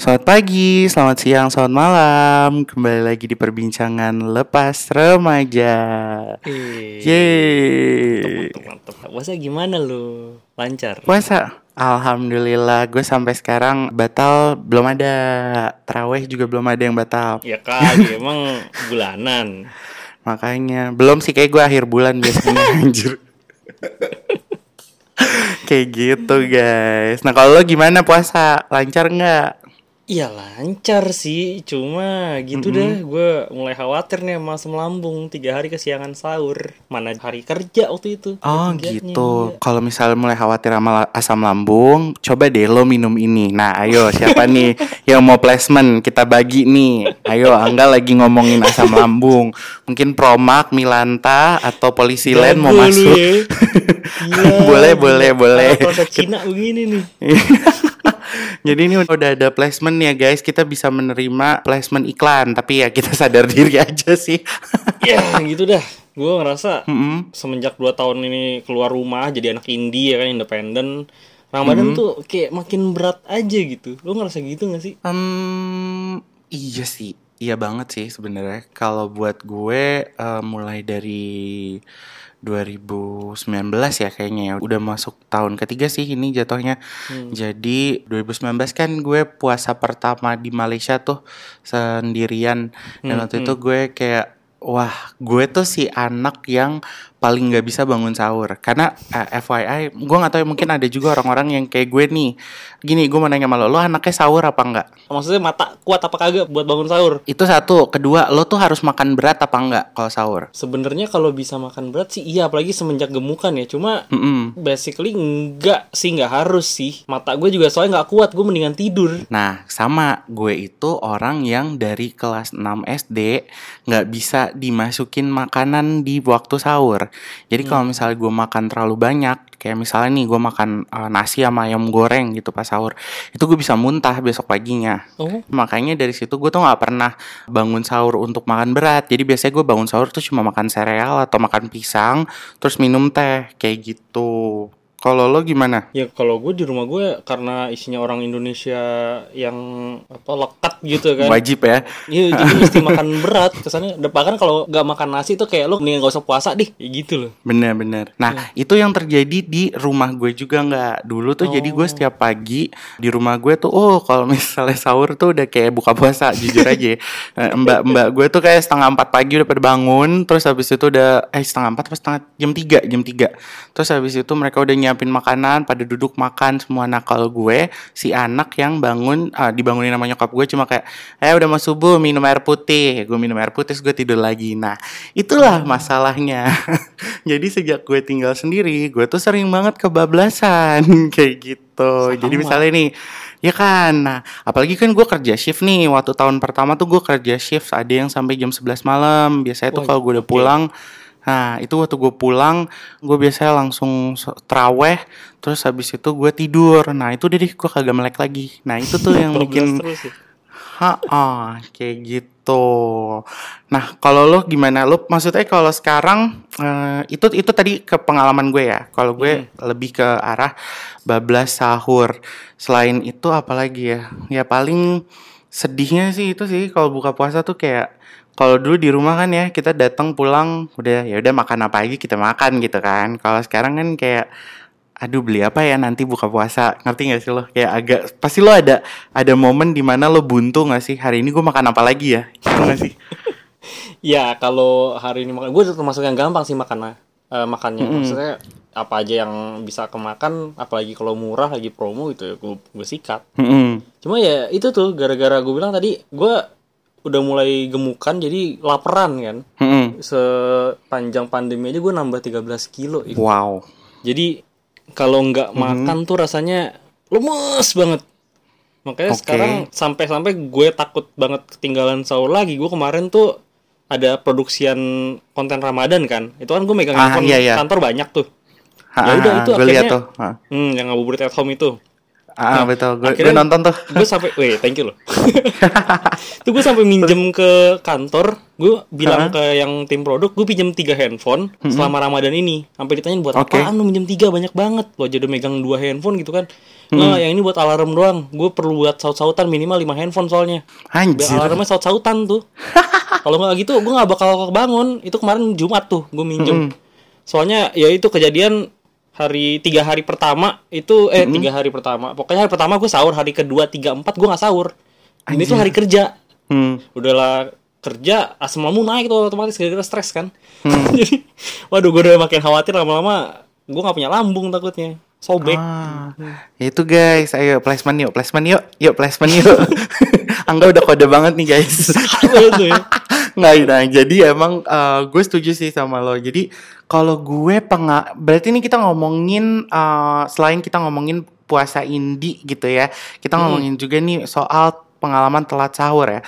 Selamat pagi, selamat siang, selamat malam. Kembali lagi di perbincangan lepas remaja. Yeay. mantap, mantap. Puasa gimana lu? Lancar? Puasa, alhamdulillah. Gue sampai sekarang batal belum ada. Terawih juga belum ada yang batal. Ya kali, emang bulanan. Makanya belum sih kayak gue akhir bulan biasanya anjir. kayak gitu guys. Nah kalau lo gimana puasa? Lancar nggak? Iya lancar sih, cuma gitu dah. Gue mulai khawatir nih sama asam lambung. Tiga hari kesiangan sahur. Mana hari kerja waktu itu? Oh gitu. iya. Kalau misalnya mulai khawatir sama asam lambung, coba deh lo minum ini. Nah, ayo siapa nih yang mau placement? Kita bagi nih. Ayo, Angga lagi ngomongin asam lambung. Mungkin Promak, Milanta atau Polisi Lain mau masuk. ya. Boleh, gila. boleh, boleh. Kalau Cina begini nih. Jadi ini udah ada placement ya guys. Kita bisa menerima placement iklan, tapi ya kita sadar diri aja sih. ya gitu dah. Gue ngerasa Mm-mm. semenjak 2 tahun ini keluar rumah jadi anak indie ya kan independen Ramadan tuh kayak makin berat aja gitu lo ngerasa gitu gak sih Hmm, iya sih, iya banget sih sebenarnya. Kalau buat gue eh, mulai dari 2019 ya kayaknya ya, udah masuk tahun ketiga sih ini jatuhnya. Jadi 2019 kan gue puasa pertama di Malaysia tuh sendirian. Dan waktu itu gue kayak Wah, gue tuh si anak yang paling nggak bisa bangun sahur. Karena eh, FYI, gue nggak tahu mungkin ada juga orang-orang yang kayak gue nih. Gini, gue mau nanya sama lo, lo anaknya sahur apa enggak? maksudnya mata kuat apa kagak buat bangun sahur Itu satu. Kedua, lo tuh harus makan berat apa enggak kalau sahur? sebenarnya kalau bisa makan berat sih iya apalagi semenjak gemukan ya cuma Mm-mm. basically enggak sih nggak harus sih mata gue juga soalnya nggak kuat gue mendingan tidur Nah, sama gue itu orang yang dari kelas 6 SD nggak bisa dimasukin makanan di waktu sahur. Jadi kalau misalnya gue makan terlalu banyak, kayak misalnya nih gue makan eh, nasi sama ayam goreng gitu pas sahur, itu gue bisa muntah besok paginya. oh Makanya dari situ gue tuh nggak pernah bangun sahur untuk makan berat. Jadi biasanya gue bangun sahur tuh cuma makan sereal atau makan pisang, terus minum teh kayak gitu. Kalau lo gimana? Ya kalau gue di rumah gue karena isinya orang Indonesia yang apa lekat gitu kan. Wajib ya. Iya jadi mesti makan berat kesannya. Bahkan kalau nggak makan nasi tuh kayak lu mendingan gak usah puasa deh. Kayak gitu loh. Bener-bener. Nah itu yang terjadi di rumah gue juga nggak. Dulu tuh jadi gue setiap pagi di rumah gue tuh, oh kalau misalnya sahur tuh udah kayak buka puasa, jujur aja. Eh, Mbak-mbak gue tuh kayak setengah empat pagi udah pada bangun, terus habis itu udah eh setengah empat apa setengah jam tiga jam tiga. Terus habis itu mereka udah nyiapin makanan, pada duduk makan semua. Kalau gue si anak yang bangun, ah, dibangunin sama nyokap gue cuma kayak, eh udah mau subuh minum air putih. Gue minum air putih, terus gue tidur lagi. Nah itulah masalahnya. Jadi sejak gue tinggal sendiri, gue tuh sering banget kebablasan kayak gitu. Jadi Sama. misalnya nih, ya kan. Nah, apalagi kan gue kerja shift nih. Waktu tahun pertama tuh gue kerja shift, ada yang sampai jam 11 malam. Biasanya tuh kalau gue udah oke. pulang, nah itu waktu gue pulang, gue biasanya langsung traweh, terus habis itu gue tidur. Nah itu deh gue kagak melek lagi. Nah itu tuh yang bikin terus ya. Ha, kayak gitu. Nah, kalau lo gimana? Lo maksudnya kalau sekarang eh, itu itu tadi ke pengalaman gue ya. Kalau gue lebih ke arah bablas sahur. Selain itu apalagi ya? Ya paling sedihnya sih itu sih kalau buka puasa tuh kayak kalau dulu di rumah kan ya kita datang pulang udah ya udah makan apa aja kita makan gitu kan. Kalau sekarang kan kayak aduh beli apa ya nanti buka puasa. Ngerti gak sih lo? Kayak agak pasti lo ada ada momen di mana lo buntu gak sih? Hari ini gue makan apa lagi ya? Gitu gak sih? Ya kalau hari ini makan, gue termasuk yang gampang sih makan eh, makannya. Maksudnya apa aja yang bisa kemakan, apalagi kalau murah lagi promo gitu ya gue gue sikat. Mm-mm. Cuma ya itu tuh gara-gara gue bilang tadi gue udah mulai gemukan jadi laparan kan. Mm-mm. Sepanjang pandemi aja gue nambah 13 kilo. itu. wow Jadi kalau nggak makan tuh rasanya lemes banget. Makanya Oke. sekarang sampai-sampai gue takut banget ketinggalan sahur lagi. Gue kemarin tuh ada produksian konten Ramadan kan. Itu kan gue megang Ah, handphone iya, iya. kantor banyak tuh. Ha, Ya udah, itu gue lihat akhirnya- tuh. Hmm, yang ngabuburit at home itu. Ah betul, gue akhirnya nonton tuh. gue sampai, weh, thank you loh. tuh gue sampai minjem ke kantor, gue bilang ke yang tim produk, gue pinjem tiga handphone selama Ramadan ini. Sampai ditanyain buat Oke. apaan lu minjem tiga banyak banget. Lo aja udah megang dua handphone gitu kan. Nah, yang ini buat alarm doang. Gue perlu buat saut-sautan minimal lima handphone soalnya. Biar Anjir. alarmnya saut-sautan tuh. Kalau nggak gitu, gue nggak bakal bangun. Itu kemarin Jumat tuh, gue minjem. Soalnya ya itu kejadian hari tiga hari pertama itu eh tiga hari pertama. Pokoknya hari pertama gue sahur, hari kedua tiga empat gue nggak sahur. Ini tuh hari kerja. Hmm. Udahlah kerja asam lambung naik tuh otomatis gara-gara stres kan. Jadi, waduh gue udah makin khawatir lama-lama gue nggak punya lambung takutnya sobek. Ah, itu guys, ayo placement yuk, placement yuk, yuk placement yuk. Angga udah kode banget nih guys. Itu ya? Nggak, nah jadi emang eh, gue setuju sih sama lo. Jadi kalau gue penga, berarti ini kita ngomongin eh, selain kita ngomongin puasa indie gitu ya, kita ngomongin juga nih soal pengalaman telat sahur ya.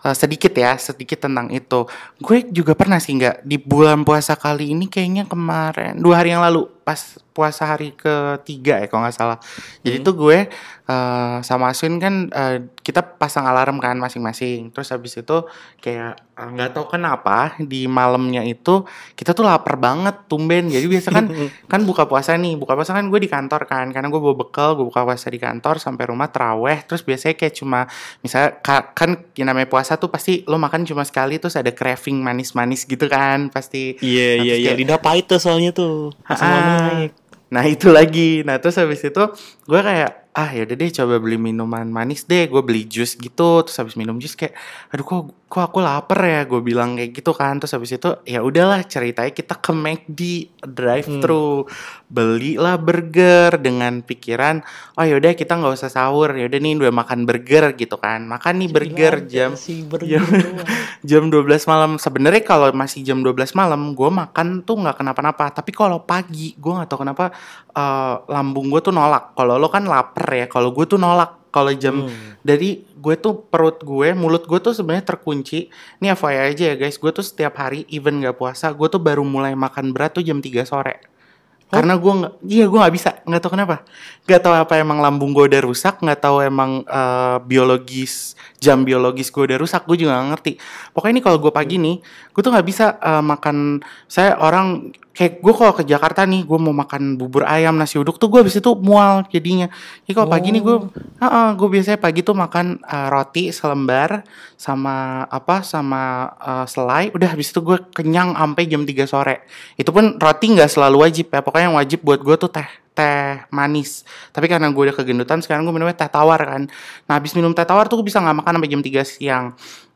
Eh, sedikit ya, sedikit tentang itu. Gue juga pernah sih nggak di bulan puasa kali ini kayaknya kemarin dua hari yang lalu pas puasa hari ketiga ya kalau nggak salah. Jadi tuh gue eh, sama Aswin kan eh, kita pasang alarm kan masing-masing. Terus habis itu kayak eh, nggak tahu kenapa di malamnya itu kita tuh lapar banget tumben. Jadi biasa kan kan buka puasa nih, buka puasa kan gue di kantor kan karena gue bawa bekal, gue buka puasa di kantor sampai rumah teraweh. Terus biasanya kayak cuma misalnya ka- kan yang namanya puasa tuh pasti lo makan cuma sekali terus ada craving manis-manis gitu kan pasti. Iya iya iya lidah pahit tuh soalnya tuh. Asam Ah, naik. Nah itu lagi. Nah terus habis itu gue kayak ah ya deh coba beli minuman manis deh. Gue beli jus gitu. Terus habis minum jus kayak aduh kok kok aku lapar ya. Gue bilang kayak gitu kan. Terus habis itu ya udahlah ceritanya kita ke McD drive thru belilah burger dengan pikiran oh yaudah kita nggak usah sahur. Ya udah nih udah makan burger gitu kan. Makan nih burger Gila, jam si burger doang. jam 12 malam. Sebenarnya kalau masih jam 12 malam gue makan tuh nggak kenapa-napa. Tapi kalau pagi gue nggak tahu kenapa eh, lambung gue tuh nolak. Kalau lo kan lapar ya kalau gue tuh nolak kalau jam dari gue tuh perut gue mulut gue tuh sebenarnya terkunci. Ini FYI aja ya guys. Gue tuh setiap hari even nggak puasa gue tuh baru mulai makan berat tuh jam 3 sore. Karena gue nggak iya gue nggak bisa. Nggak tahu kenapa. Nggak tahu apa emang lambung gue udah rusak nggak tahu emang eh, biologis jam biologis gue udah rusak gue juga nggak ngerti. Pokoknya ini kalau gue pagi nih gue tuh nggak bisa eh, makan. Saya orang kayak gue kalau ke Jakarta nih gue mau makan bubur ayam nasi uduk tuh gue habis itu mual jadinya. Jadi kalau pagi nih gue gue biasanya pagi tuh makan eh, roti selembar sama apa sama eh, selai udah habis itu gue kenyang sampai jam 3 sore. Itu pun roti nggak selalu wajib ya pokoknya yang wajib buat gue tuh teh teh manis. Tapi karena gue udah kegendutan sekarang gue minumnya teh tawar kan. Nah habis minum teh tawar tuh gue bisa nggak makan sampai jam 3 siang.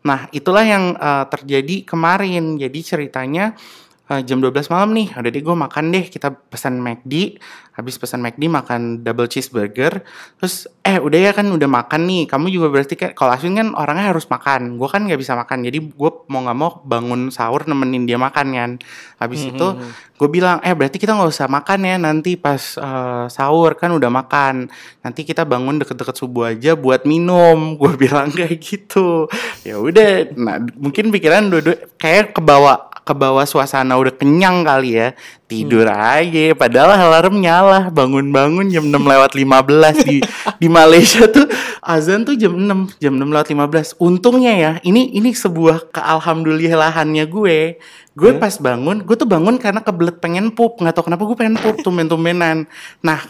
Nah itulah yang eh, terjadi kemarin. Jadi ceritanya eh, jam 12 malam nih udah deh gue makan deh. Kita pesan McD. Habis pesan McD makan double cheeseburger. Terus eh udah ya kan udah makan nih. Kamu juga berarti kayak kalau Aswin kan orangnya harus makan. Gue kan nggak bisa makan. Jadi gue mau nggak mau bangun sahur nemenin dia makan kan. Habis itu gue bilang eh berarti kita nggak usah makan ya nanti pas eh, sahur. Kan udah makan. Nanti kita bangun deket-deket subuh aja buat minum. Gue bilang kayak gitu. Ya udah nah mungkin pikiran dua kayak kebawa kebawa suasana udah kenyang kali ya. Tidur aja padahal alarm nyala. Bangun-bangun jam 6 lewat 15 di di Malaysia tuh. Azan tuh jam 6 jam 6 lewat 15 untungnya ya ini ini sebuah kealhamdulillahannya gue. Gue pas bangun gue tuh bangun karena kebelet pengen pup. Nggak tahu kenapa gue pengen pup tumben-tumbenan. Nah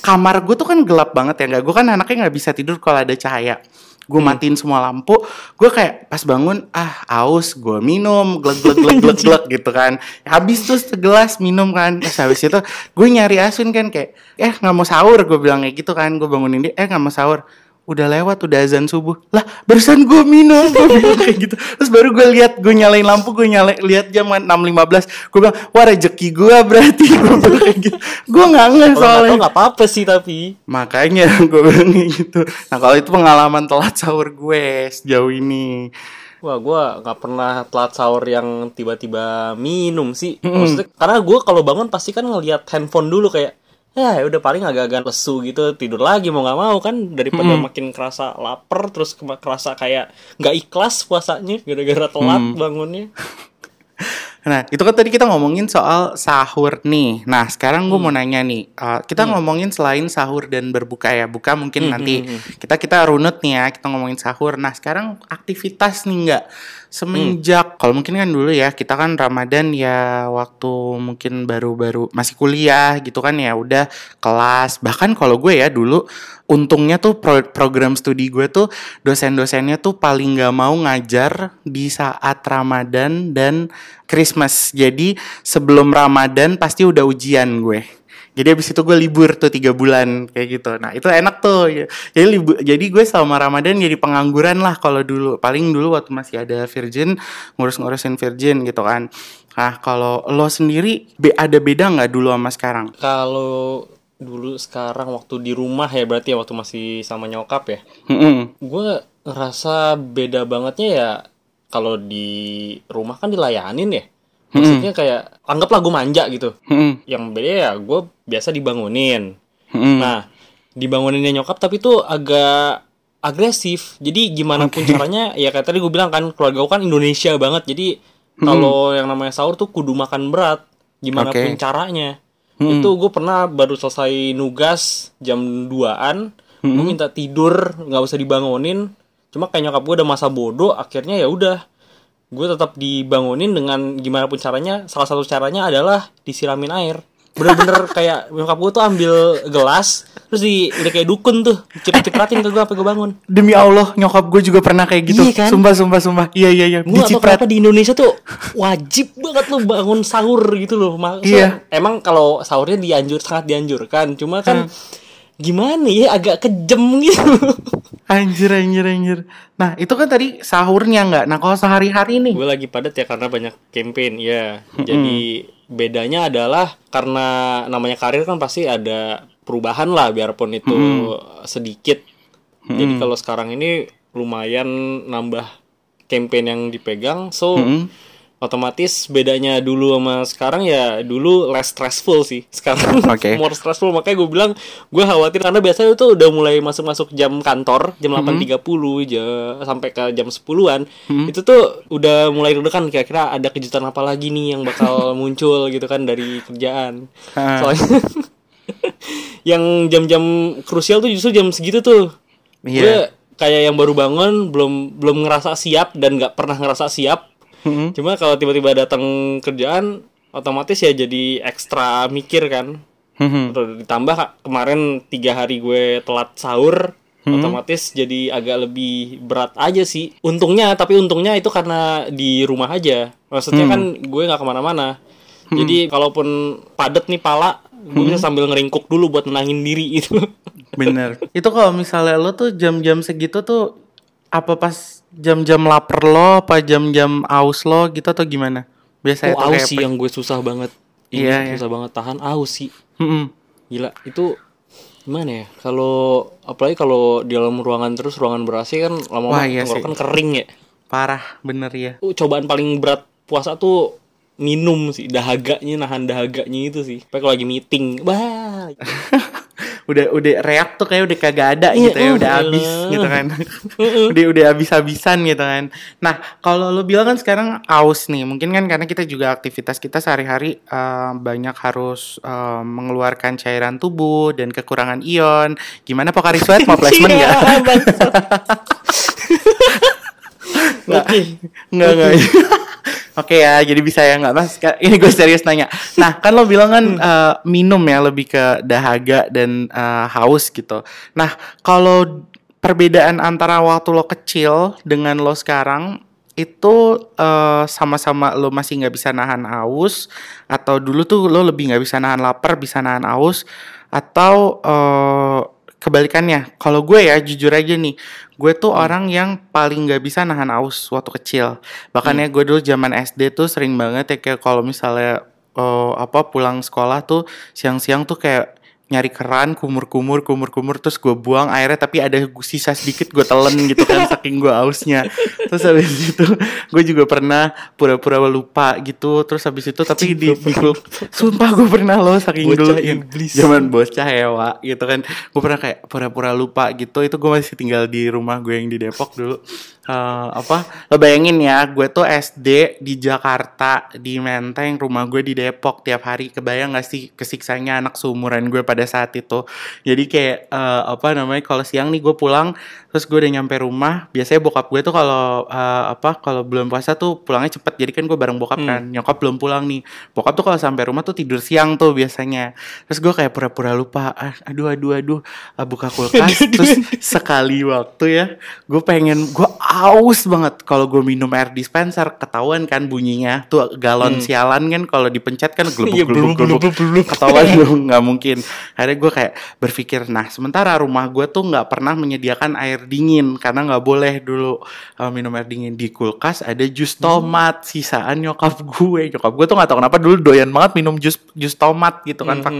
kamar gue tuh kan gelap banget ya nggak? Gue kan anaknya nggak bisa tidur kalau ada cahaya gue matiin semua lampu gue kayak pas bangun ah aus gue minum glek glek glek glek glek gitu kan. Habis tuh segelas minum kan terus habis itu gue nyari asun kan kayak eh nggak mau sahur gue bilang kayak gitu kan gue bangunin dia eh nggak mau sahur udah lewat udah azan subuh lah barusan gue minum gue bilang kayak gitu terus baru gue lihat gue nyalain lampu gue nyalain lihat jam kan 6.15 gue bilang wah rezeki gue berarti gue bilang kayak gitu gue nggak nggak soalnya nggak apa-apa sih tapi. Makanya gue bilang kayak gitu. Nah kalau itu pengalaman telat sahur gue sejauh ini. Wah, gua nggak pernah telat sahur yang tiba-tiba minum sih. Maksudnya, karena gua kalau bangun pasti kan ngelihat handphone dulu kayak, ya udah paling agak-agak lesu gitu tidur lagi mau nggak mau kan daripada makin kerasa lapar terus kerasa kayak nggak ikhlas puasanya gara-gara telat bangunnya. Nah, itu kan tadi kita ngomongin soal sahur nih. Nah, sekarang gue mau nanya nih, uh, kita ngomongin selain sahur dan berbuka ya, buka mungkin nanti kita kita runut nih ya, kita ngomongin sahur. Nah, sekarang aktivitas nih nggak semenjak kalau mungkin kan dulu ya kita kan Ramadan ya waktu mungkin baru-baru masih kuliah gitu kan ya udah kelas. Bahkan kalau gue ya dulu untungnya tuh pro- program studi gue tuh dosen-dosennya tuh paling nggak mau ngajar di saat Ramadan dan Christmas. Jadi sebelum Ramadan pasti udah ujian gue jadi abis itu gue libur tuh tiga bulan kayak gitu. Nah itu enak tuh. Jadi libur, jadi gue selama Ramadan jadi pengangguran lah kalau dulu. Paling dulu waktu masih ada Virgin ngurus-ngurusin Virgin gitu kan. Nah kalau lo sendiri be ada beda nggak dulu sama sekarang? Kalau dulu sekarang waktu di rumah ya berarti ya waktu masih sama nyokap ya. Mm-mm. Gue ngerasa beda bangetnya ya kalau di rumah kan dilayanin ya. Maksudnya kayak anggaplah gue manja gitu. Mm-mm. Yang beda ya gue biasa dibangunin. Mm-mm. Nah, dibanguninnya nyokap tapi tuh agak agresif. Jadi gimana pun caranya ya kayak tadi gue bilang kan keluarga gue kan Indonesia banget. Jadi kalau yang namanya sahur tuh kudu makan berat. Gimana Oke. pun caranya. Itu gue pernah baru selesai nugas jam 2-an, gue minta tidur, nggak usah dibangunin. Cuma kayak nyokap gue udah masa bodoh, akhirnya ya udah gue tetap dibangunin dengan gimana pun caranya. Salah satu caranya adalah disiramin air. Bener-bener kayak nyokap gue tuh ambil gelas, terus di udah kayak dukun tuh, ciprat-cipratin ke gue apa gue bangun. Demi Allah nyokap gue juga pernah kayak gitu. Iya kan? Sumpah sumpah sumpah. Iya iya iya. Gue gak tau Diciprat. kenapa di Indonesia tuh wajib banget lo bangun sahur gitu loh. Maksudnya, Iya. Emang kalau sahurnya dianjur sangat dianjurkan, cuma Hmm. kan gimana ya agak kejem gitu. Anjir anjir anjir. Nah itu kan tadi sahurnya nggak. Nah kalau sehari-hari nih. gue lagi padat ya karena banyak campaign ya. Jadi bedanya adalah karena namanya karir kan pasti ada perubahan lah biarpun itu sedikit. Jadi kalau sekarang ini lumayan nambah campaign yang dipegang, so otomatis bedanya dulu sama sekarang ya dulu less stressful sih. Sekarang Oke. more stressful. Makanya gue bilang gue khawatir karena biasanya itu udah mulai masuk masuk jam kantor jam 8.30 ja- sampai ke jam 10-an itu tuh udah mulai deg-degan kira-kira ada kejutan apa lagi nih yang bakal muncul gitu kan dari kerjaan. Soalnya yang jam-jam krusial tuh justru jam segitu tuh. Iya. gue kayak yang baru bangun belum belum ngerasa siap dan nggak pernah ngerasa siap Mm-mm. Cuma kalau tiba-tiba datang kerjaan otomatis ya jadi ekstra mikir kan. Mhm. Terus ditambah kemarin tiga hari gue telat sahur, otomatis jadi agak lebih berat aja sih. Untungnya, tapi untungnya itu karena di rumah aja. Maksudnya kan gue nggak ke mana-mana. Jadi kalaupun padet nih pala, gue bisa sambil ngeringkuk dulu buat nenangin diri itu. Bener. Itu kalau misalnya lo tuh jam-jam segitu tuh apa pas jam-jam lapar lo, apa jam-jam aus lo gitu atau gimana? Biasanya oh, aus sih yang gue susah banget. Ini Iya, iya. susah banget tahan aus sih. Mm-mm. Gila, itu gimana ya? Kalau apalagi kalau di dalam ruangan terus ruangan berasi kan Wah, lama-lama iya tenggorokan kering ya. Parah, bener ya. Uh, cobaan paling berat puasa tuh minum sih, dahaganya nahan dahaganya itu sih. Tapi kalau lagi meeting, bah. udah udah reak tuh kayak udah kagak ada Iya, gitu ya, uh, udah elah. habis gitu kan. udah udah habis-habisan gitu kan. Nah, kalau lo bilang kan sekarang aus nih, mungkin kan karena kita juga aktivitas kita sehari-hari eh, banyak harus eh, mengeluarkan cairan tubuh dan kekurangan ion. Gimana Pokari Sweat mau placement Iya, nggak? bangsat. Oke. Ya, jadi bisa ya nggak mas? Ini gue serius nanya. Nah kan lo bilang kan eh, minum ya lebih ke dahaga dan eh, haus gitu. Nah kalau perbedaan antara waktu lo kecil dengan lo sekarang itu eh, sama-sama lo masih nggak bisa nahan haus atau dulu tuh lo lebih nggak bisa nahan lapar bisa nahan haus atau eh, kebalikannya. Kalau gue ya jujur aja nih gue tuh orang yang paling nggak bisa nahan aus waktu kecil. Bahkan ya gue dulu zaman SD tuh sering banget ya kayak kalau misalnya eh, apa pulang sekolah tuh siang-siang tuh kayak nyari keran kumur-kumur kumur-kumur terus gue buang airnya tapi ada sisa sedikit gue telen gitu kan saking gue ausnya terus habis itu gue juga pernah pura-pura lupa gitu terus habis itu tapi di, di sumpah gue pernah loh saking Bocah dulu. iblis. zaman bocah hewa gitu kan gue pernah kayak pura-pura lupa gitu itu gue masih tinggal di rumah gue yang di Depok dulu Eh, apa? Lo bayangin ya gue tuh SD di Jakarta di Menteng rumah gue di Depok tiap hari. Kebayang gak sih kesiksanya anak seumuran gue pada saat itu? Jadi kayak eh, apa namanya kalau siang nih gue pulang terus gue udah nyampe rumah biasanya bokap gue tuh kalau eh, apa kalau belum puasa tuh pulangnya cepet. Jadi kan gue bareng bokap kan nyokap belum pulang nih. Bokap tuh kalau sampai rumah tuh tidur siang tuh biasanya. Terus gue kayak pura-pura lupa ah, aduh aduh aduh ah, buka kulkas. Terus sekali waktu ya gue pengen gue aus banget kalau gue minum air dispenser. Ketahuan kan bunyinya. Tuh galon sialan kan kalau dipencet kan Iya, gelubuk belum, gelubuk. ketahuan dong nggak mungkin. Akhirnya gue kayak berpikir nah sementara rumah gue tuh nggak pernah menyediakan air dingin karena nggak boleh dulu uh, minum air dingin di kulkas ada jus tomat. Sisaan nyokap gue nyokap gue tuh nggak tahu kenapa dulu doyan banget minum jus jus tomat gitu kan Pak.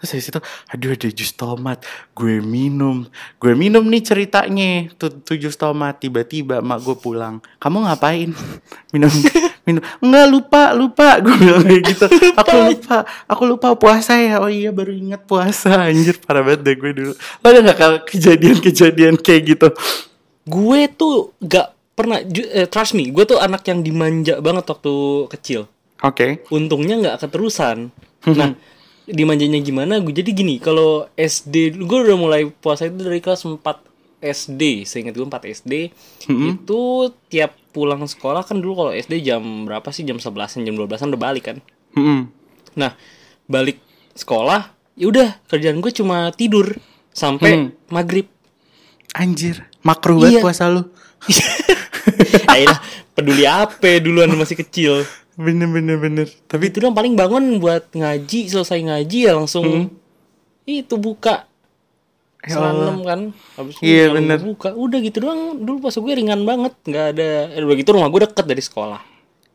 terus habis itu aduh ada jus tomat. Gue minum. Gue minum nih ceritanya. Tuh, tuh jus tomat. Tiba-tiba mak gue pulang. Kamu ngapain? Minum minum. Enggak lupa lupa. Gue bilang kayak gitu. Aku lupa. aku lupa puasa ya. Oh iya baru ingat puasa. Anjir parah banget deh gue dulu. Lo ada nggak kejadian-kejadian kayak gitu? Gue tuh gak pernah eh, trust me gue tuh anak yang dimanja banget waktu kecil. Oke. Untungnya nggak keterusan. Nah dimanjanya gimana? Gue jadi gini kalau SD gue udah mulai puasa itu dari kelas 4 SD seingat gue 4 SD itu tiap pulang sekolah kan dulu kalau SD jam berapa sih? Jam 11 jam 12an udah balik kan? Mm-mm. nah balik sekolah ya udah kerjaan gue cuma tidur sampai maghrib. Anjir makruh banget Iya. puasa lu. Ayolah, peduli apa duluan masih kecil? Bener bener bener. Tapi itu dong paling bangun buat ngaji selesai ngaji ya langsung itu buka Ya enam kan. Habis itu Iya, lalu bener. buka udah gitu doang. Dulu pas gue ringan banget. Nggak ada. Eh, udah gitu rumah gue deket dari sekolah.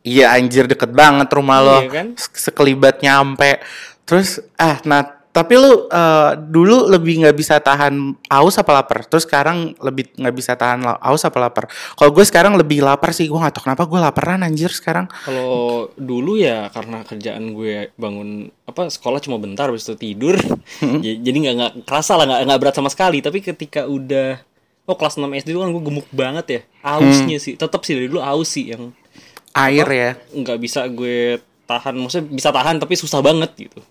Iya anjir deket banget rumah lo. Iya kan? Se- Sekelibat nyampe. Terus ah nah tapi lu eh, dulu lebih nggak bisa tahan aus apa lapar? Terus sekarang lebih nggak bisa tahan aus apa lapar? Kalau gue sekarang lebih lapar sih Gue gak tau kenapa gue laparan anjir sekarang. Kalau dulu ya karena kerjaan gue bangun apa sekolah cuma bentar habis itu tidur Ja- jadi nggak nggak kerasa lah nggak nggak berat sama sekali. Tapi ketika udah oh kelas 6 SD kan gue gemuk banget ya ausnya sih. Tetap sih dari dulu aus sih yang Air ya. nggak bisa gue tahan. Maksudnya bisa tahan tapi susah banget gitu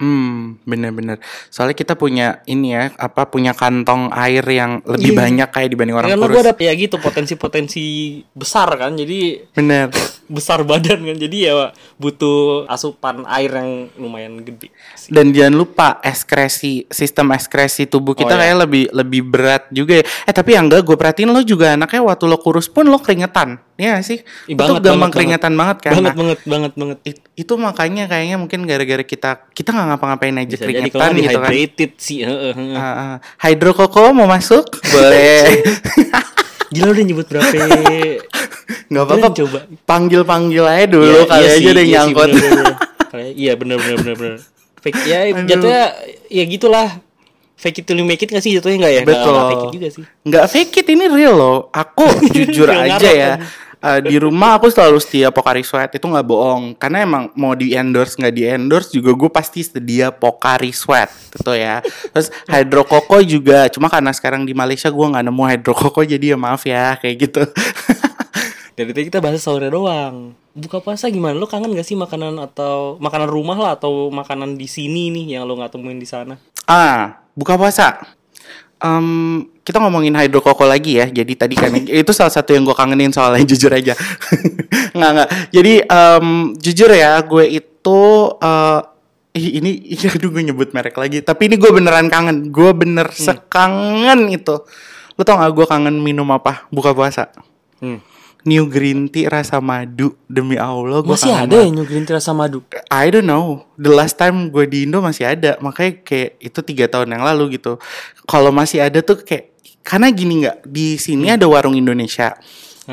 Hmm bener-bener Soalnya kita punya ini ya Apa punya kantong air yang lebih Iya. banyak kayak dibanding orang karena gue kurus ada ya gitu potensi-potensi besar kan jadi Bener besar badan kan jadi ya butuh asupan air yang lumayan gede sih. Dan jangan lupa ekskresi sistem ekskresi tubuh kita Oh, iya. kayak lebih lebih berat juga ya. Eh tapi yang enggak gue perhatiin lo juga anaknya waktu lo kurus pun lo keringetan. Iya gak sih? Ih, banget, gampang banget, keringetan banget, kan. banget Nah, banget banget banget it- itu makanya kayaknya mungkin gara-gara kita kita nggak ngapa-ngapain aja bisa jadi kalau keringetan gitu kan. sih heeh, heeh. Ah, ah. Hydro Koko mau masuk? Boleh. gila udah nyebut berapa Nggak apa-apa. Coba. Panggil-panggil aja dulu Iya, kali iya aja sih, deh iya nyangkut. iya bener bener bener bener fake ya jatuhnya ya gitulah fake it till you make it gak sih jatuhnya nggak ya Betul. nggak fake it juga sih Nggak fake it ini real loh. Aku jujur aja ngarep ya. kan. Eh, di rumah aku selalu setia Pocari Sweat. Itu nggak bohong. Karena emang mau di endorse nggak di endorse juga gue pasti sedia Pocari Sweat gitu ya. Terus Hydro Coco juga. Cuma karena sekarang di Malaysia gue nggak nemu Hydro Coco jadi ya maaf ya kayak gitu. Dari tadi kita bahas sahurnya doang. Buka puasa gimana? Lo kangen gak sih makanan atau makanan rumah lah atau makanan di sini nih yang lo nggak temuin di sana? Ah buka puasa Em, kita ngomongin hydro koko lagi ya. Jadi tadi kan itu salah satu yang gue kangenin soalnya jujur aja. nggak nggak. Jadi em, jujur ya, gue itu eh, ih, ini iya aduh gue nyebut merek lagi. Tapi ini gue beneran kangen. Gue bener sekangen itu. Lo tau gak gue kangen minum apa? Buka puasa. hmm. New green tea rasa madu demi Allah gue masih ada ya New Green Tea rasa madu I don't know. The last time gue di Indo masih ada. Makanya kayak itu tiga tahun yang lalu gitu. Kalau masih ada tuh kayak karena gini nggak di sini ada warung Indonesia.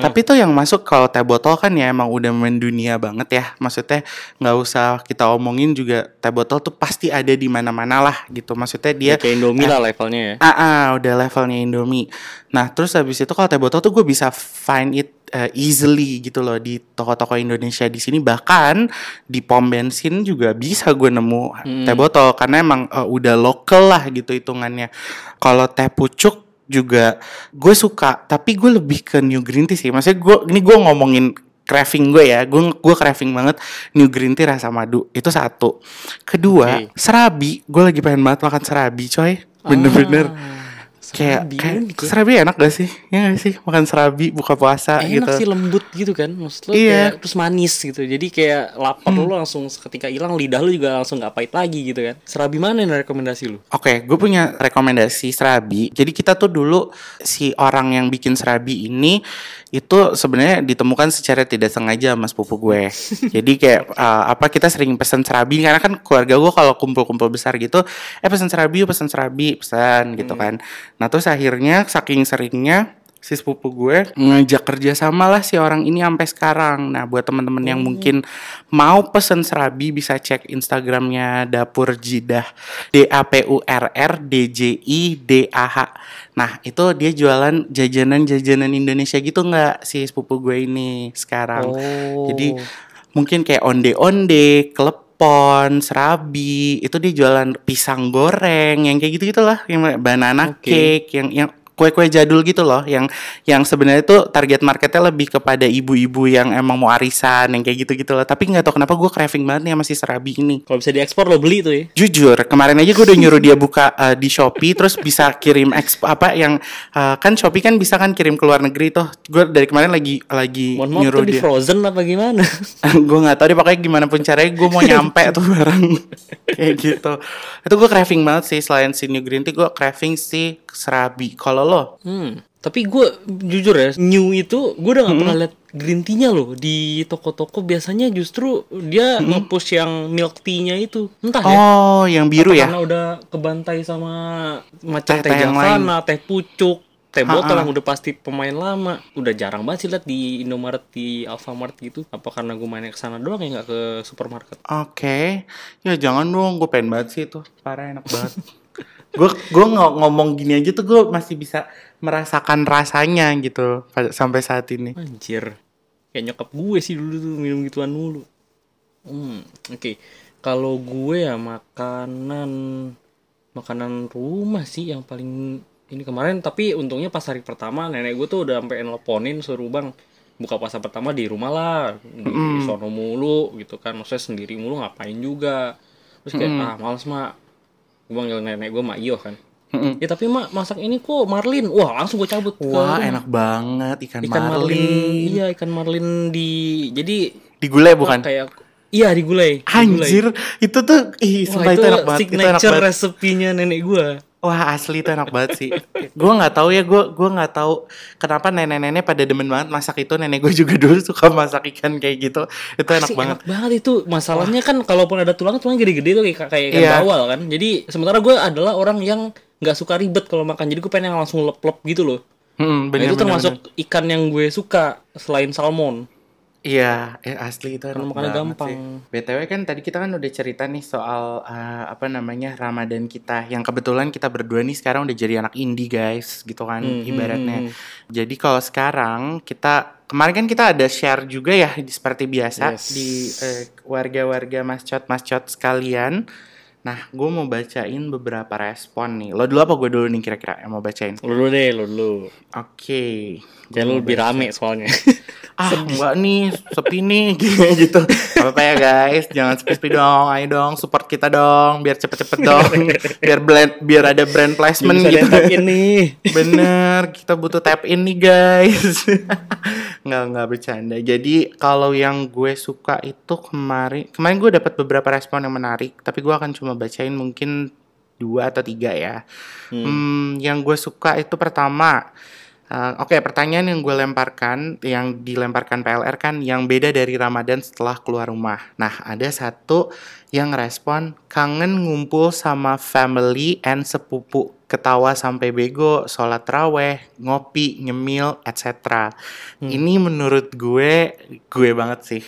Tapi tuh yang masuk kalau teh botol kan ya emang udah mendunia banget ya. Maksudnya nggak usah kita omongin juga teh botol tuh pasti ada di mana-mana lah gitu. Maksudnya dia Ya, kayak Indomie lah levelnya ya. Ah, ah, udah levelnya Indomie. Nah, terus habis itu kalau teh botol tuh gue bisa find it uh, easily gitu loh di toko-toko Indonesia di sini bahkan di pom bensin juga bisa gue nemu teh botol karena emang uh, udah local lah gitu hitungannya. Kalau teh pucuk juga gue suka, tapi gue lebih ke new green tea sih. Maksudnya gue ini gue ngomongin craving gue ya, gue gue craving banget new green tea rasa madu itu satu. Kedua Oke. serabi, gue lagi pengen banget makan serabi coy, bener-bener kayak Serabi, kayak unik ya. serabi enak gak sih? Ya gak sih makan serabi buka puasa Enak gitu. sih lembut gitu kan Maksud lo Iya. Hmm. kayak Terus manis gitu Jadi kayak lapar lu langsung Ketika hilang lidah lu juga langsung gak pahit lagi gitu kan Serabi mana yang rekomendasi lu? Oke, gue punya rekomendasi serabi. Jadi kita tuh dulu si orang yang bikin serabi ini itu sebenarnya ditemukan secara tidak sengaja mas pupu gue. Jadi kayak uh, apa kita sering pesan serabi karena kan keluarga gue kalau kumpul-kumpul besar gitu, eh pesan serabi, pesan serabi, pesan gitu kan. Nah terus akhirnya saking seringnya si sepupu gue ngajak kerja sama lah si orang ini sampai sekarang. Nah buat teman-teman yang mungkin mau pesen serabi bisa cek Instagramnya dapur jidah D A P U R R D J I D A H. Nah itu dia jualan jajanan-jajanan Indonesia gitu nggak si sepupu gue ini sekarang. Oh. Jadi mungkin kayak onde-onde, klepon, serabi, itu dia jualan pisang goreng yang kayak gitu gitulah, yang banana Oke. cake, yang yang kue-kue jadul gitu loh, yang yang sebenarnya tuh target marketnya lebih kepada ibu-ibu yang emang mau arisan, yang kayak gitu gitu loh. Tapi nggak tahu kenapa gue craving banget nih sama si serabi ini. Kalau bisa diekspor lo beli tuh ya Jujur, kemarin aja gue udah nyuruh dia buka uh, di Shopee terus bisa kirim eks apa yang uh, kan Shopee kan bisa kan kirim ke luar negeri tuh. Gue dari kemarin lagi lagi Mohon nyuruh tuh di dia. frozen apa gimana gue nggak tahu deh pokoknya gimana pun caranya gue mau nyampe tuh barang kayak gitu itu gue craving banget sih selain si new green tea gue craving si serabi kalau lo Hmm. Tapi gue jujur ya, new itu gue udah gak pernah lihat green tea-nya loh di toko-toko. Biasanya justru dia nge-push yang milk tea-nya itu. Entah ya. oh yang biru Apa ya Karena udah kebantai sama macam Teh- teh, teh yang Javana, teh pucuk, teh botol yang udah pasti pemain lama. Udah jarang banget sih lihat di Indomaret, di Alfamart gitu. Apa karena gue mainnya ke sana doang ya nggak ke supermarket? oke ya jangan dong gue pengen banget sih itu parah enak banget gue gue ngomong gini aja tuh gue masih bisa merasakan rasanya gitu pada sampai saat ini. Anjir. Kayak nyokap gue sih dulu tuh minum gituan mulu. Hmm, oke. Kalau gue ya makanan makanan rumah sih yang paling ini kemarin. Tapi untungnya pas hari pertama nenek gue tuh udah sampai nelponin suruh bang buka puasa pertama di rumah lah. Di sono mulu gitu kan. Maksudnya sendiri mulu ngapain juga? Terus kayak ah males mak gue panggil nenek gue mak iyo kan Mm-mm. ya tapi mak masak ini kok marlin wah langsung gue cabut wah enak banget ikan, ikan marlin. marlin iya ikan marlin di jadi digulai bukan kayak iya digulai digulai. Anjir, itu tuh ih, Wah, sumpah itu, enak banget. Itu enak signature banget. resepinya nenek gua Wah, asli itu enak banget sih. gue nggak tahu ya, gue gua nggak tahu kenapa nenek-nenek pada demen banget masak itu. Nenek gue juga dulu suka masak ikan kayak gitu. Itu enak Asli, banget. enak banget itu masalahnya kan kalaupun ada tulang tulang gede-gede tuh kayak kayak ikan Iya. bawal kan jadi sementara gue adalah orang yang nggak suka ribet kalau makan jadi gue pengen yang langsung lep-lep gitu loh Hmm, Nah, bener, itu bener, termasuk bener. ikan yang gue suka selain salmon Iya, eh, asli itu enak banget gampang. sih. BTW kan tadi kita kan udah cerita nih soal eh, apa namanya Ramadan kita yang kebetulan kita berdua nih sekarang udah jadi anak indie guys, gitu kan Hmm, ibaratnya. hmm, Jadi kalau sekarang kita kemarin kan kita ada share juga ya seperti biasa Yes. di eh, warga-warga mascot-mascot sekalian. Nah, gue mau bacain beberapa respon nih. Lo dulu apa gue dulu nih kira-kira yang mau bacain? lu dulu deh lu dulu Oke. Kayak lu lebih rame soalnya ah enggak nih sepi nih gitu. Apa apa ya guys? Jangan sepi-sepi dong ayo dong support kita dong biar cepet-cepet dong. Biar brand biar ada brand placement bisa gitu. gitu. ini. Bener kita butuh tap in nih guys. Nggak nggak bercanda. Jadi kalau yang gue suka itu kemarin kemarin gue dapat beberapa respon yang menarik tapi gue akan cuma bacain mungkin dua atau tiga ya. Hmm, yang gue suka itu pertama Uh, Oke, pertanyaan yang gue lemparkan, yang dilemparkan PLR kan, yang beda dari Ramadan setelah keluar rumah. Nah, ada satu yang respon kangen ngumpul sama family and sepupu. ketawa sampai bego, sholat raweh, ngopi, nyemil, etc. Ini menurut gue, gue banget sih.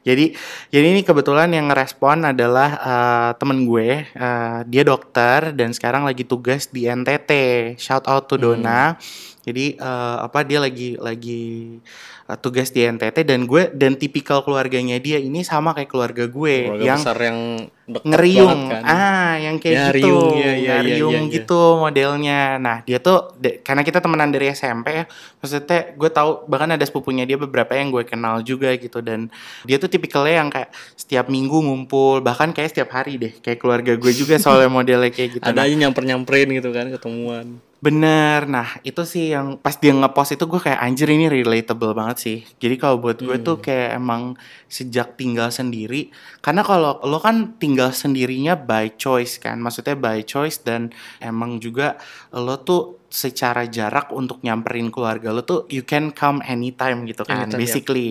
Jadi, jadi ini kebetulan yang ngerespon adalah eh, temen gue, eh, dia dokter dan sekarang lagi tugas di NTT. Shout out to Dona. Jadi eh, apa dia lagi lagi eh, tugas di NTT dan gue dan tipikal keluarganya dia ini sama kayak keluarga gue Keluarga yang besar yang ngeriung kan. ah yang kayak Ya, gitu riung, iya, iya, ngeriung iya, iya. gitu modelnya nah dia tuh de- karena kita temenan dari SMP ya maksudnya gue tahu bahkan ada sepupunya dia beberapa yang gue kenal juga gitu dan dia tuh tipikalnya yang kayak setiap minggu ngumpul bahkan kayak setiap hari deh kayak keluarga gue juga soalnya modelnya kayak gitu Ada Nah, aja nyamper-nyamperin gitu kan ketemuan. Bener, nah itu sih yang pas dia ngepost itu gue kayak anjir ini relatable banget sih. Jadi kalau buat gue tuh kayak emang sejak tinggal sendiri, karena kalau lo kan tinggal sendirinya by choice kan, maksudnya by choice dan emang juga lo tuh secara jarak untuk nyamperin keluarga lo tuh you can come anytime gitu kan, Anytime, ya. basically.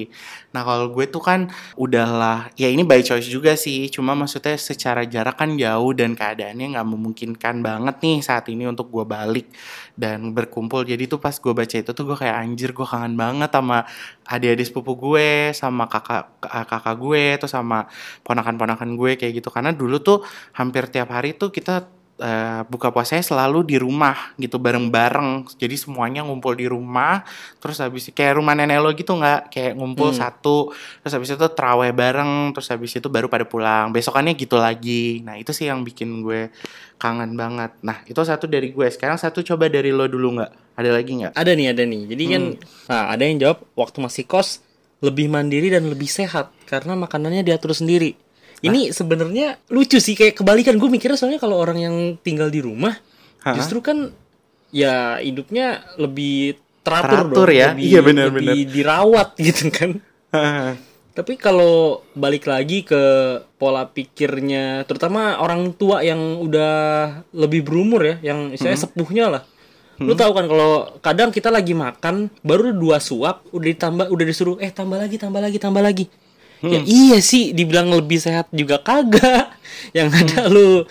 Nah kalau gue tuh kan udahlah, ya ini by choice juga sih, cuma maksudnya secara jarak kan jauh dan keadaannya nggak memungkinkan banget nih saat ini untuk gue balik dan berkumpul. Jadi tuh pas gue baca itu tuh gue kayak anjir gue kangen banget sama adik-adik sepupu gue, sama kakak kakak gue, tuh sama ponakan-ponakan gue kayak gitu. Karena dulu tuh hampir tiap hari tuh kita eh, buka puasanya selalu di rumah gitu bareng-bareng. Jadi semuanya ngumpul di rumah. Terus habis kayak rumah nenek lo gitu nggak? Kayak ngumpul satu. Terus habis itu terawih bareng. Terus habis itu baru pada pulang. Besokannya gitu lagi. Nah itu sih yang bikin gue kangen banget. Nah itu satu dari gue. Sekarang satu coba dari lo dulu nggak? Ada lagi nggak? Ada nih, ada nih. Jadi kan, nah ada yang jawab waktu masih kos lebih mandiri dan lebih sehat karena makanannya diatur sendiri. Ini sebenarnya lucu sih kayak kebalikan gue mikirnya soalnya kalau orang yang tinggal di rumah Hah? justru kan ya hidupnya lebih teratur, Teratur dong, ya? lebih, Iya, benar-benar. lebih dirawat gitu kan. Tapi kalau balik lagi ke pola pikirnya, terutama orang tua yang udah lebih berumur ya, yang saya sepuhnya lah. Lu tahu kan kalau kadang kita lagi makan baru dua suap udah ditambah udah disuruh eh tambah lagi tambah lagi tambah lagi. Ya iya sih dibilang lebih sehat juga kagak. Yang ada lu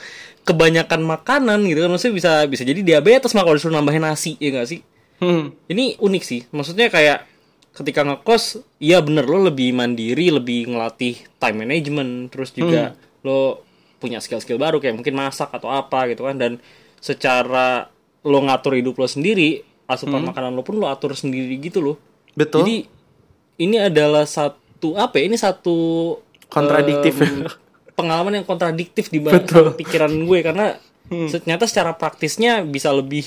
kebanyakan makanan gitu kan maksudnya bisa bisa jadi diabetes mah kalau disuruh nambahin nasi ya gak sih? Hmm. Ini unik sih. Maksudnya kayak ketika ngekos, iya bener lo lebih mandiri, lebih ngelatih time management, terus juga lo punya skill-skill baru kayak mungkin masak atau apa gitu kan dan secara lo ngatur hidup lo sendiri, asupan makanan lo pun lo atur sendiri gitu loh. Betul. Jadi ini adalah satu apa ya? Ini satu Kontradiktif. em, pengalaman yang kontradiktif di pikiran gue karena ternyata secara praktisnya bisa lebih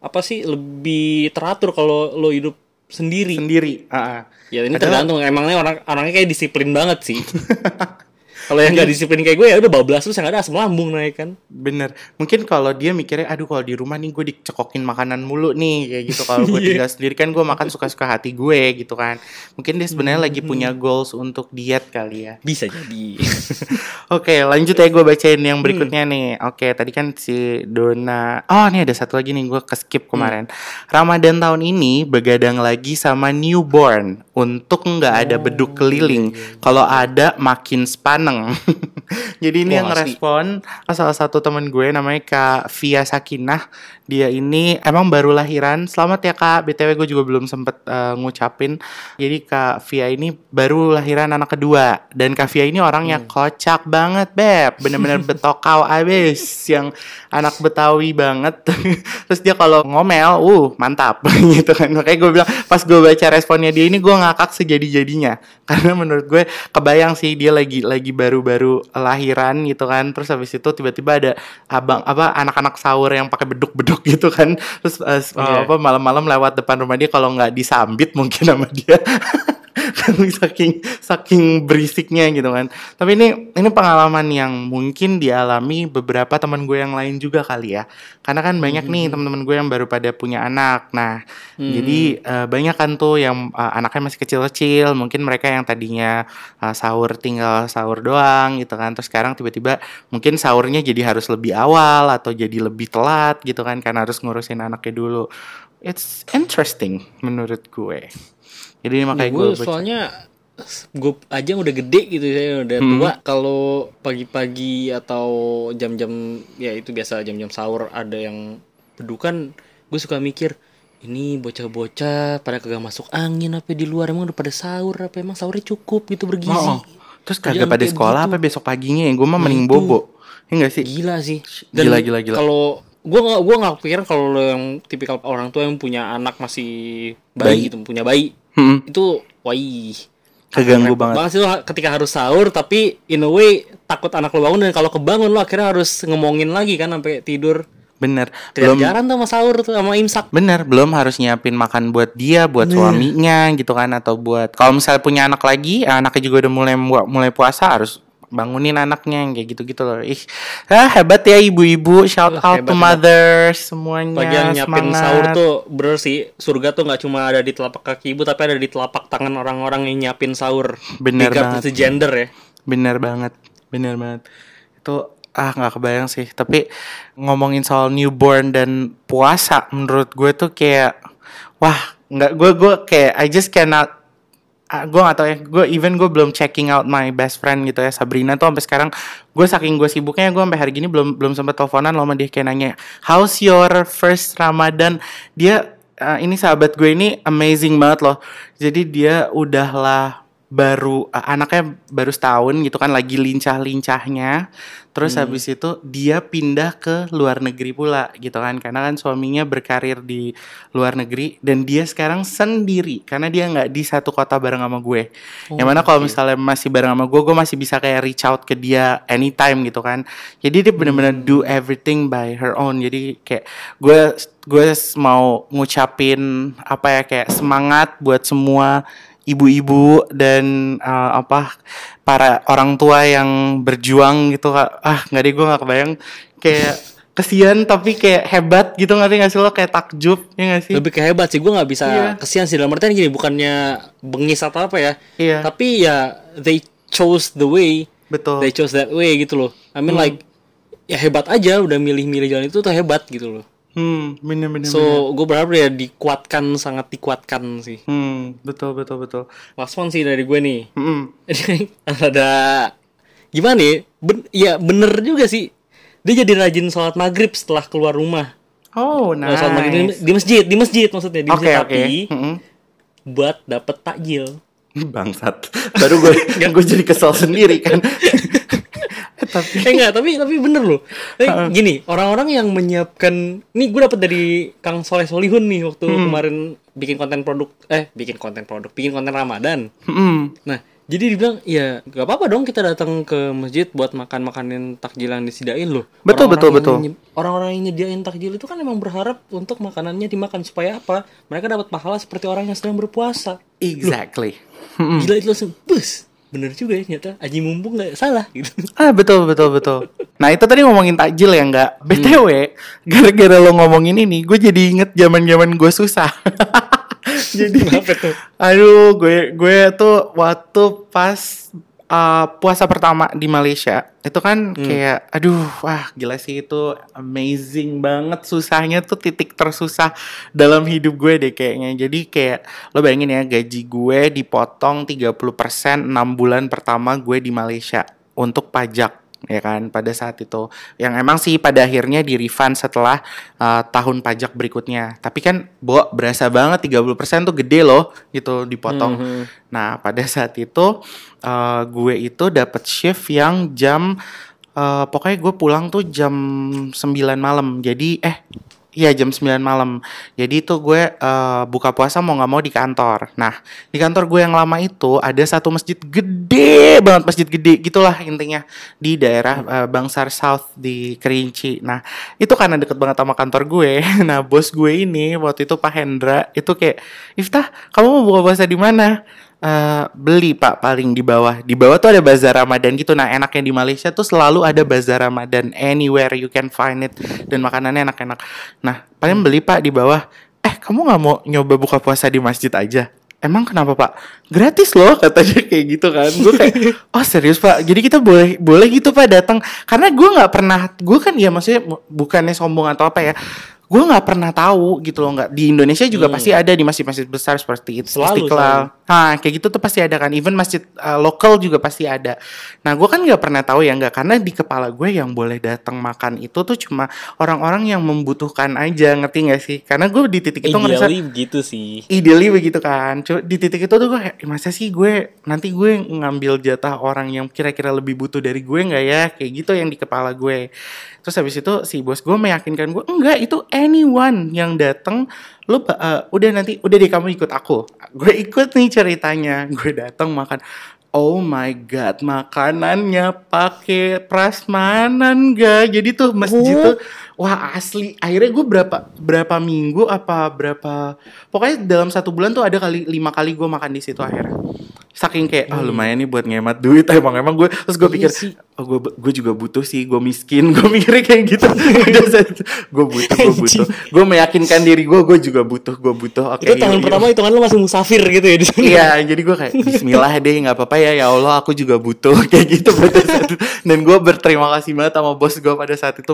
apa sih lebih teratur kalau lo hidup sendiri. Sendiri. Ah, ah. Ya ini Adalah- tergantung emangnya orang orangnya kayak disiplin banget sih. kalau yang nggak disiplin kayak gue ya udah bablas terus yang ada asam lambung naik kan. Bener. Mungkin kalau dia mikirnya, aduh kalau di rumah nih gue dicekokin makanan mulu nih kayak gitu. Kalau gue tinggal sendiri kan gue makan suka-suka hati gue gitu kan. Mungkin dia sebenarnya lagi punya goals untuk diet kali ya. Bisa jadi. Oke, lanjut ya gue bacain yang berikutnya nih. Oke, tadi kan si Dona. Oh, ini ada satu lagi nih gue ke skip kemarin. Ramadan tahun ini begadang lagi sama newborn untuk nggak ada beduk keliling. Kalau ada makin Jadi ini Wah, yang asli. ngerespon salah satu temen gue namanya Kak Via Sakinah. Dia ini emang baru lahiran. Selamat ya Kak. BTW gue juga belum sempet eh, ngucapin. Jadi Kak Via ini baru lahiran anak kedua. Dan Kak Via ini orangnya kocak banget, Beb. Bener-bener betokau abis. Yang anak Betawi banget. Terus dia kalau ngomel, uh mantap. gitu kan. Makanya gue bilang, pas gue baca responnya dia ini, gue ngakak sejadi-jadinya. Karena menurut gue kebayang sih dia lagi lagi baru-baru lahiran gitu kan. Terus habis itu tiba-tiba ada abang apa anak-anak sahur yang pakai beduk-beduk gitu kan. Terus eh, Iya. apa malam-malam lewat depan rumah dia kalau nggak disambit mungkin sama dia. saking saking berisiknya gitu kan. Tapi ini ini pengalaman yang mungkin dialami beberapa teman gue yang lain juga kali ya. Karena kan banyak nih teman-teman gue yang baru pada punya anak. Nah, jadi eh, banyak kan tuh yang eh, anaknya masih kecil-kecil, mungkin mereka yang tadinya eh, sahur tinggal sahur doang gitu kan. Terus sekarang tiba-tiba mungkin sahurnya jadi harus lebih awal atau jadi lebih telat gitu kan karena harus ngurusin anaknya dulu. It's interesting menurut gue. Jadi makanya Ya, gue soalnya gue aja udah gede gitu saya udah tua kalau pagi-pagi atau jam-jam ya itu biasa jam-jam sahur ada yang bedukan gue suka mikir ini bocah-bocah pada kagak masuk angin apa di luar emang udah pada sahur apa emang sahurnya cukup gitu bergizi Oh, Terus kagak pada sekolah begitu. apa besok paginya ya? Gue mah mending itu. bobo. Ya enggak sih? gila sih Gila, gila, gila. kalau gue nggak gue nggak pikiran kalau yang tipikal orang tua yang punya anak masih bayi, Bayi. gitu punya bayi Mm-mm. itu wah Keganggu repot banget. sih lo ketika harus sahur tapi in a way takut anak lo bangun dan kalau kebangun lo akhirnya harus ngomongin lagi kan sampai tidur Bener. Belum kejar-kejaran tuh sama sahur tuh sama imsak Bener, belum harus nyiapin makan buat dia, buat suaminya gitu kan atau buat kalau misalnya punya anak lagi, anaknya juga udah mulai mulai puasa harus bangunin anaknya yang kayak gitu-gitu loh. Ih, ah, hebat ya ibu-ibu. Shout Wah, out to mothers semuanya. bagian nyiapin semangat. sahur tuh bener sih surga tuh nggak cuma ada di telapak kaki ibu tapi ada di telapak tangan orang-orang yang nyiapin sahur Bener banget. gender ya Bener banget, bener banget. Itu ah nggak kebayang sih. Tapi ngomongin soal newborn dan puasa, menurut gue tuh kayak wah nggak gue gue kayak I just cannot ah, gue gak tau ya. Gue even gue belum checking out my best friend gitu ya Sabrina tuh sampai sekarang. Gue saking gue sibuknya gue sampai hari gini belum belum sempat teleponan loh sama dia. Kayak nanya how's your first Ramadan? Dia eh, ini sahabat gue ini amazing banget loh. Jadi dia udahlah baru eh, anaknya baru setahun gitu kan lagi lincah-lincahnya. Terus habis itu dia pindah ke luar negeri pula gitu kan karena kan suaminya berkarir di luar negeri dan dia sekarang sendiri karena dia nggak di satu kota bareng sama gue. Yang mana kalau misalnya masih bareng sama gue gue masih bisa kayak reach out ke dia anytime gitu kan. Jadi dia bener-bener do everything by her own. Jadi kayak gue gue mau ngucapin apa ya kayak semangat buat semua ibu-ibu dan uh, apa para orang tua yang berjuang gitu Kak. ah nggak deh gue nggak kebayang. Kayak kesian tapi kayak hebat gitu ngerti nggak sih lo? Kayak takjub ya nggak sih? Lebih kehebat sih gue nggak bisa Iya. kesian sih. Dalam artian gini bukannya bengis atau apa ya. Iya. tapi ya they chose the way. Betul. They chose that way gitu loh. I mean like ya hebat aja udah milih-milih jalan itu tuh hebat gitu loh hmm bener bener. so gue berharap ya dikuatkan sangat dikuatkan sih. Hmm betul betul betul. Last one sih dari gue nih. Hmm. ada gimana ya ben, ya bener juga sih. Dia jadi rajin sholat maghrib setelah keluar rumah. Oh Nah, sholat maghrib di, masjid di masjid maksudnya di masjid oke. tapi Mm-mm. buat dapet takjil. Bangsat. Baru gue gue jadi kesel sendiri kan tapi. Eh enggak tapi tapi bener loh. Tapi gini orang-orang yang menyiapkan nih gue dapet dari Kang Soleh Solihun nih waktu kemarin bikin konten produk eh bikin konten produk bikin konten Ramadan. Hmm. nah jadi dia bilang ya gak apa-apa dong kita datang ke masjid buat makan makanan takjil yang disediain loh. Betul, Orang-orang betul, yang betul. nye- orang-orang yang nyediain takjil itu kan emang berharap untuk makanannya dimakan supaya apa? Mereka dapat pahala seperti orang yang sedang berpuasa. Exactly. Gila itu langsung bus bener juga ya ternyata Aji mumpung nggak salah gitu Ah betul betul betul. Nah itu tadi ngomongin takjil ya nggak. btw gara-gara lo ngomongin ini, gue jadi inget zaman zaman gue susah. jadi aduh gue gue tuh waktu pas uh, puasa pertama di Malaysia itu kan kayak aduh wah gila sih itu amazing banget. Susahnya tuh titik tersusah dalam hidup gue deh kayaknya. Jadi kayak lo bayangin ya gaji gue dipotong 30% 6 bulan pertama gue di Malaysia untuk pajak ya kan pada saat itu. Yang emang sih pada akhirnya di refund setelah uh, tahun pajak berikutnya. Tapi kan bo berasa banget 30% tuh gede loh gitu dipotong. Nah pada saat itu uh, gue itu dapat shift yang jam uh, pokoknya gue pulang tuh jam 9 malam. Jadi eh Iya jam 9 malam. Jadi itu gue eh, buka puasa mau nggak mau di kantor. Nah di kantor gue yang lama itu ada satu masjid gede banget masjid gede gitulah intinya di daerah eh, Bangsar South di Kerinci. Nah itu karena deket banget sama kantor gue. Nah bos gue ini waktu itu Pak Hendra itu kayak Iftah kamu mau buka puasa di mana? Eh, beli pak paling di bawah. Di bawah tuh ada bazar Ramadan gitu. Nah enaknya di Malaysia tuh selalu ada bazar Ramadan anywhere you can find it. Dan makanannya enak-enak. Nah paling beli pak di bawah. Eh kamu nggak mau nyoba buka puasa di masjid aja? Emang kenapa pak? Gratis loh katanya kayak gitu kan. Gue kayak Oh serius pak? Jadi kita boleh boleh gitu pak datang? Karena gue nggak pernah Gue kan ya maksudnya bu- Bukannya sombong atau apa ya gue nggak pernah tahu gitu loh nggak di Indonesia juga pasti ada di masjid-masjid besar seperti itu Hmm. Selalu, Istiqlal. nah kayak gitu tuh pasti ada kan even masjid uh, lokal juga pasti ada. Nah gue kan nggak pernah tahu ya nggak karena di kepala gue yang boleh datang makan itu tuh cuma orang-orang yang membutuhkan aja ngerti nggak sih? Karena gue di titik itu ngerasa Ideally begitu sih. ideally begitu kan Cuma di titik itu tuh gue "Eh, masa sih gue nanti gue ngambil jatah orang yang kira-kira lebih butuh dari gue nggak ya? Kayak gitu yang di kepala gue terus habis itu si bos gue meyakinkan gue enggak itu anyone yang datang lu uh, udah nanti udah deh kamu ikut aku gue ikut nih ceritanya gue datang makan Oh my god, makanannya pakai prasmanan gak? Jadi tuh masjid Oh. tuh wah asli. Akhirnya gue berapa berapa minggu apa berapa pokoknya dalam satu bulan tuh ada kali lima kali gue makan di situ akhirnya. Saking kayak oh lumayan nih buat ngemat duit. Emang emang gue terus gue Iya pikir oh gue gue juga butuh sih gue miskin gue mikirnya kayak gitu. Gue butuh gue butuh. Gue meyakinkan diri gue gue juga butuh gue butuh. Oke itu yuk, tahun pertama hitungan lu masih musafir gitu ya di sana. Iya, jadi gue kayak Bismillah deh, nggak apa-apa ya, ya Allah, aku juga butuh. Kayak gitu pada saat itu. Dan gue berterima kasih banget sama bos gue pada saat itu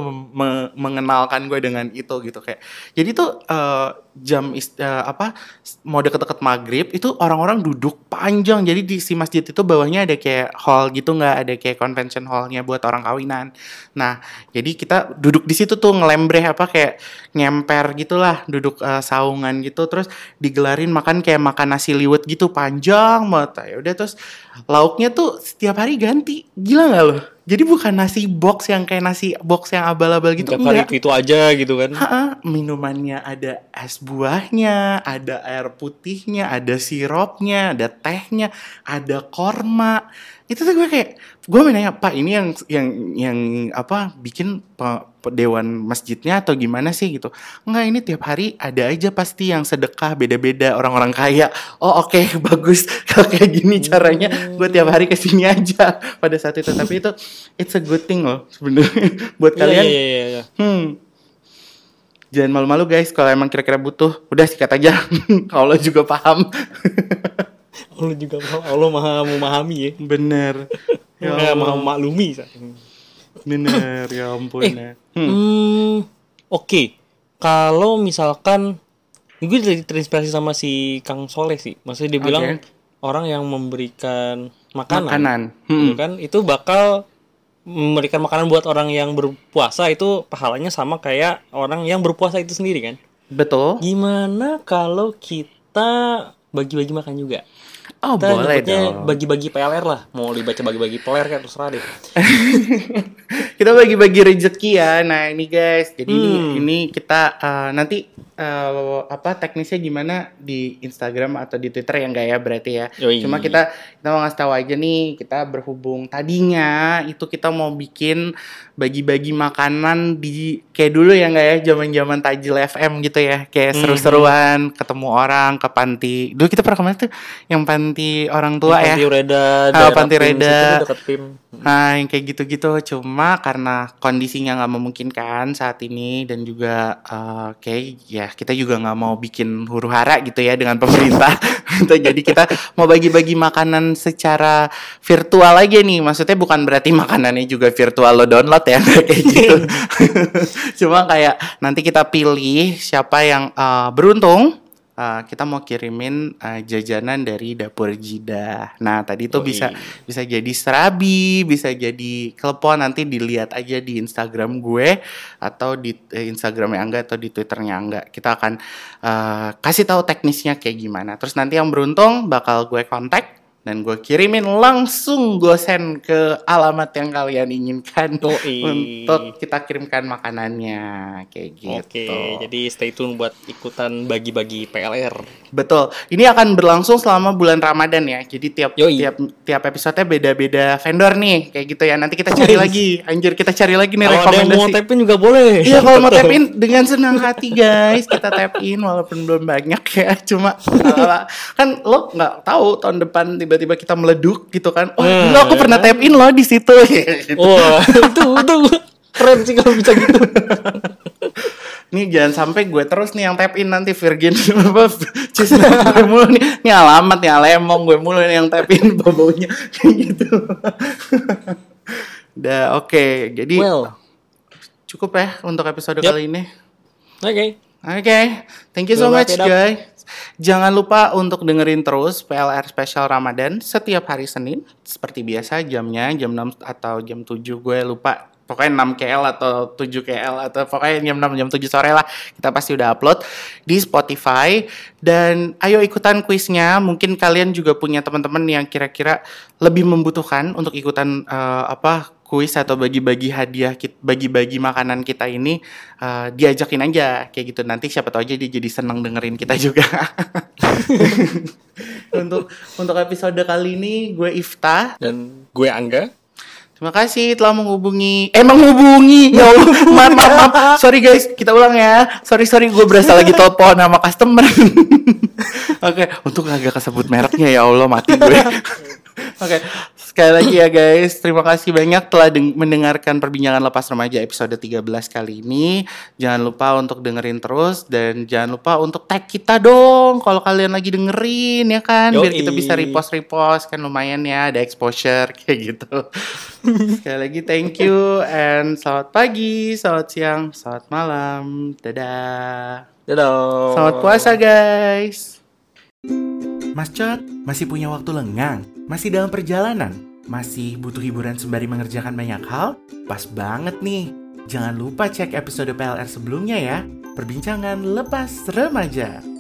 mengenalkan gue dengan itu gitu kayak. Jadi tuh eh, jam eh, apa mau deket-deket maghrib itu orang-orang duduk panjang. Jadi di si masjid itu bawahnya ada kayak hall gitu nggak ada kayak convention hallnya buat orang kawinan. Nah, jadi kita duduk di situ tuh ngelembreh apa kayak ngemper gitulah, duduk eh, saungan gitu terus digelarin makan kayak makan nasi liwet gitu panjang banget. Ya udah terus lauknya tuh setiap hari ganti. Gila nggak lo? Jadi bukan nasi box yang kayak nasi box yang abal-abal gitu Tiap hari enggak. itu, itu aja gitu kan. Ha-ha, minumannya ada es buahnya, ada air putihnya, ada sirupnya, ada tehnya, ada korma. Itu tuh gue kayak gue nanya Pak ini yang yang yang apa bikin pe- dewan masjidnya atau gimana sih gitu? Enggak ini tiap hari ada aja pasti yang sedekah beda-beda orang-orang kaya. Oh oke bagus kalau kayak gini caranya gue tiap hari ke sini aja pada saat itu. Tapi itu it's a good thing loh sebenarnya buat Iya, kalian. iya, iya, iya. Hmm. Jangan malu-malu guys kalau emang kira-kira butuh. Udah sikat aja. kalau juga paham. Allah juga Allah maha memahami ya. Bener. Ya Ya, maha Allah. Bener ya ampun. Eh, ya. Hmm, Hmm. oke. Kalau misalkan gue dari terinspirasi sama si Kang Soleh sih. Maksudnya dia bilang Oke. orang yang memberikan makanan, Makanan. gitu Hmm. kan, itu bakal memberikan makanan buat orang yang berpuasa itu pahalanya sama kayak orang yang berpuasa itu sendiri kan. Betul. Gimana kalau kita bagi-bagi makan juga? Oh Kita boleh dong. bagi-bagi PLR lah. Mau dibaca bagi-bagi PLR kan terserah deh. kita bagi-bagi rezeki ya. Nah ini guys, jadi ini, Hmm. ini kita eh, nanti eh, apa teknisnya gimana di Instagram atau di Twitter ya enggak ya berarti ya. Yoi. Cuma kita kita mau ngasih tahu aja nih, kita berhubung tadinya itu kita mau bikin bagi-bagi makanan di kayak dulu ya enggak ya zaman-zaman Tajil FM gitu ya, kayak Hmm. seru-seruan ketemu orang ke panti. Dulu kita pernah ke mana tuh? Yang panti orang tua ya. Panti Reda, Ah, daerah Panti Reda. Nah, yang kayak gitu-gitu cuma karena kondisinya nggak memungkinkan saat ini dan juga eh, kayak ya kita juga nggak mau bikin huru hara gitu ya dengan pemerintah. Gitu. Jadi kita mau bagi-bagi makanan secara virtual aja nih. Maksudnya bukan berarti makanannya juga virtual lo download ya kayak gitu. cuma kayak nanti kita pilih siapa yang eh, beruntung eh, kita mau kirimin eh, jajanan dari dapur Jidah. Nah, tadi itu bisa bisa jadi serabi, bisa jadi klepon nanti dilihat aja di Instagram gue atau di eh, Instagramnya Angga atau di Twitternya Angga. Kita akan eh, kasih tahu teknisnya kayak gimana. Terus nanti yang beruntung bakal gue kontak dan gue kirimin langsung gue send ke alamat yang kalian inginkan Yoi. untuk kita kirimkan makanannya kayak gitu. Oke, jadi stay tune buat ikutan bagi-bagi PLR. Betul. Ini akan berlangsung selama bulan Ramadan ya. Jadi tiap Yoi. tiap tiap episode beda-beda vendor nih, kayak gitu ya. Nanti kita cari lagi. Anjir, kita cari lagi nih Kalau mau rekomendasi. tap in juga boleh. Iya, kalau mau tap in dengan senang hati guys, kita tap in walaupun belum banyak ya. Cuma kan lo nggak tahu tahun depan tiba-tiba kita meleduk gitu kan. Oh, Hmm, aku ya pernah kan? tap in loh di situ. Wah, itu itu keren sih kalau bisa gitu. Nih jangan sampai gue terus nih yang tap in nanti Virgin apa gue mulu nih Nih alamat nih Alemong gue mulu nih yang tap in bau-baunya kayak gitu. Udah oke. Jadi Well, cukup ya untuk episode Yap. kali ini. Oke. Oke, thank you so much guys. Jangan lupa untuk dengerin terus PLR Special Ramadan setiap hari Senin seperti biasa jamnya jam 6 atau jam 7 gue lupa. Pokoknya 6 KL atau 7 KL atau pokoknya jam 6 jam 7 sore lah kita pasti udah upload di Spotify dan ayo ikutan kuisnya. Mungkin kalian juga punya teman-teman yang kira-kira lebih membutuhkan untuk ikutan eh, apa kuis atau bagi-bagi hadiah bagi-bagi makanan kita ini eh, diajakin aja kayak gitu. Nanti siapa tahu aja dia jadi seneng dengerin kita juga. Untuk untuk episode kali ini gue Ifta. Dan gue Angga. terima kasih telah menghubungi eh menghubungi. Ya Allah. Maaf, maaf, maaf. sorry guys. Kita ulang ya. Sorry sorry. Gue berasa lagi telepon sama customer. Oke. Untuk agak kesebut mereknya ya Allah mati gue. Oke, sekali lagi ya guys, terima kasih banyak telah deng- mendengarkan perbincangan lepas remaja episode 13 kali ini. Jangan lupa untuk dengerin terus dan jangan lupa untuk tag kita dong kalau kalian lagi dengerin ya kan, biar Yoi. kita bisa repost-repost kan lumayan ya, ada exposure kayak gitu. sekali lagi thank you and selamat pagi, selamat siang, selamat malam. Dadah. Dadah. Selamat puasa guys. Mas Cot, masih punya waktu lengang? Masih dalam perjalanan? Masih butuh hiburan sembari mengerjakan banyak hal? Pas banget nih! Jangan lupa cek episode PLR sebelumnya ya. Perbincangan lepas remaja.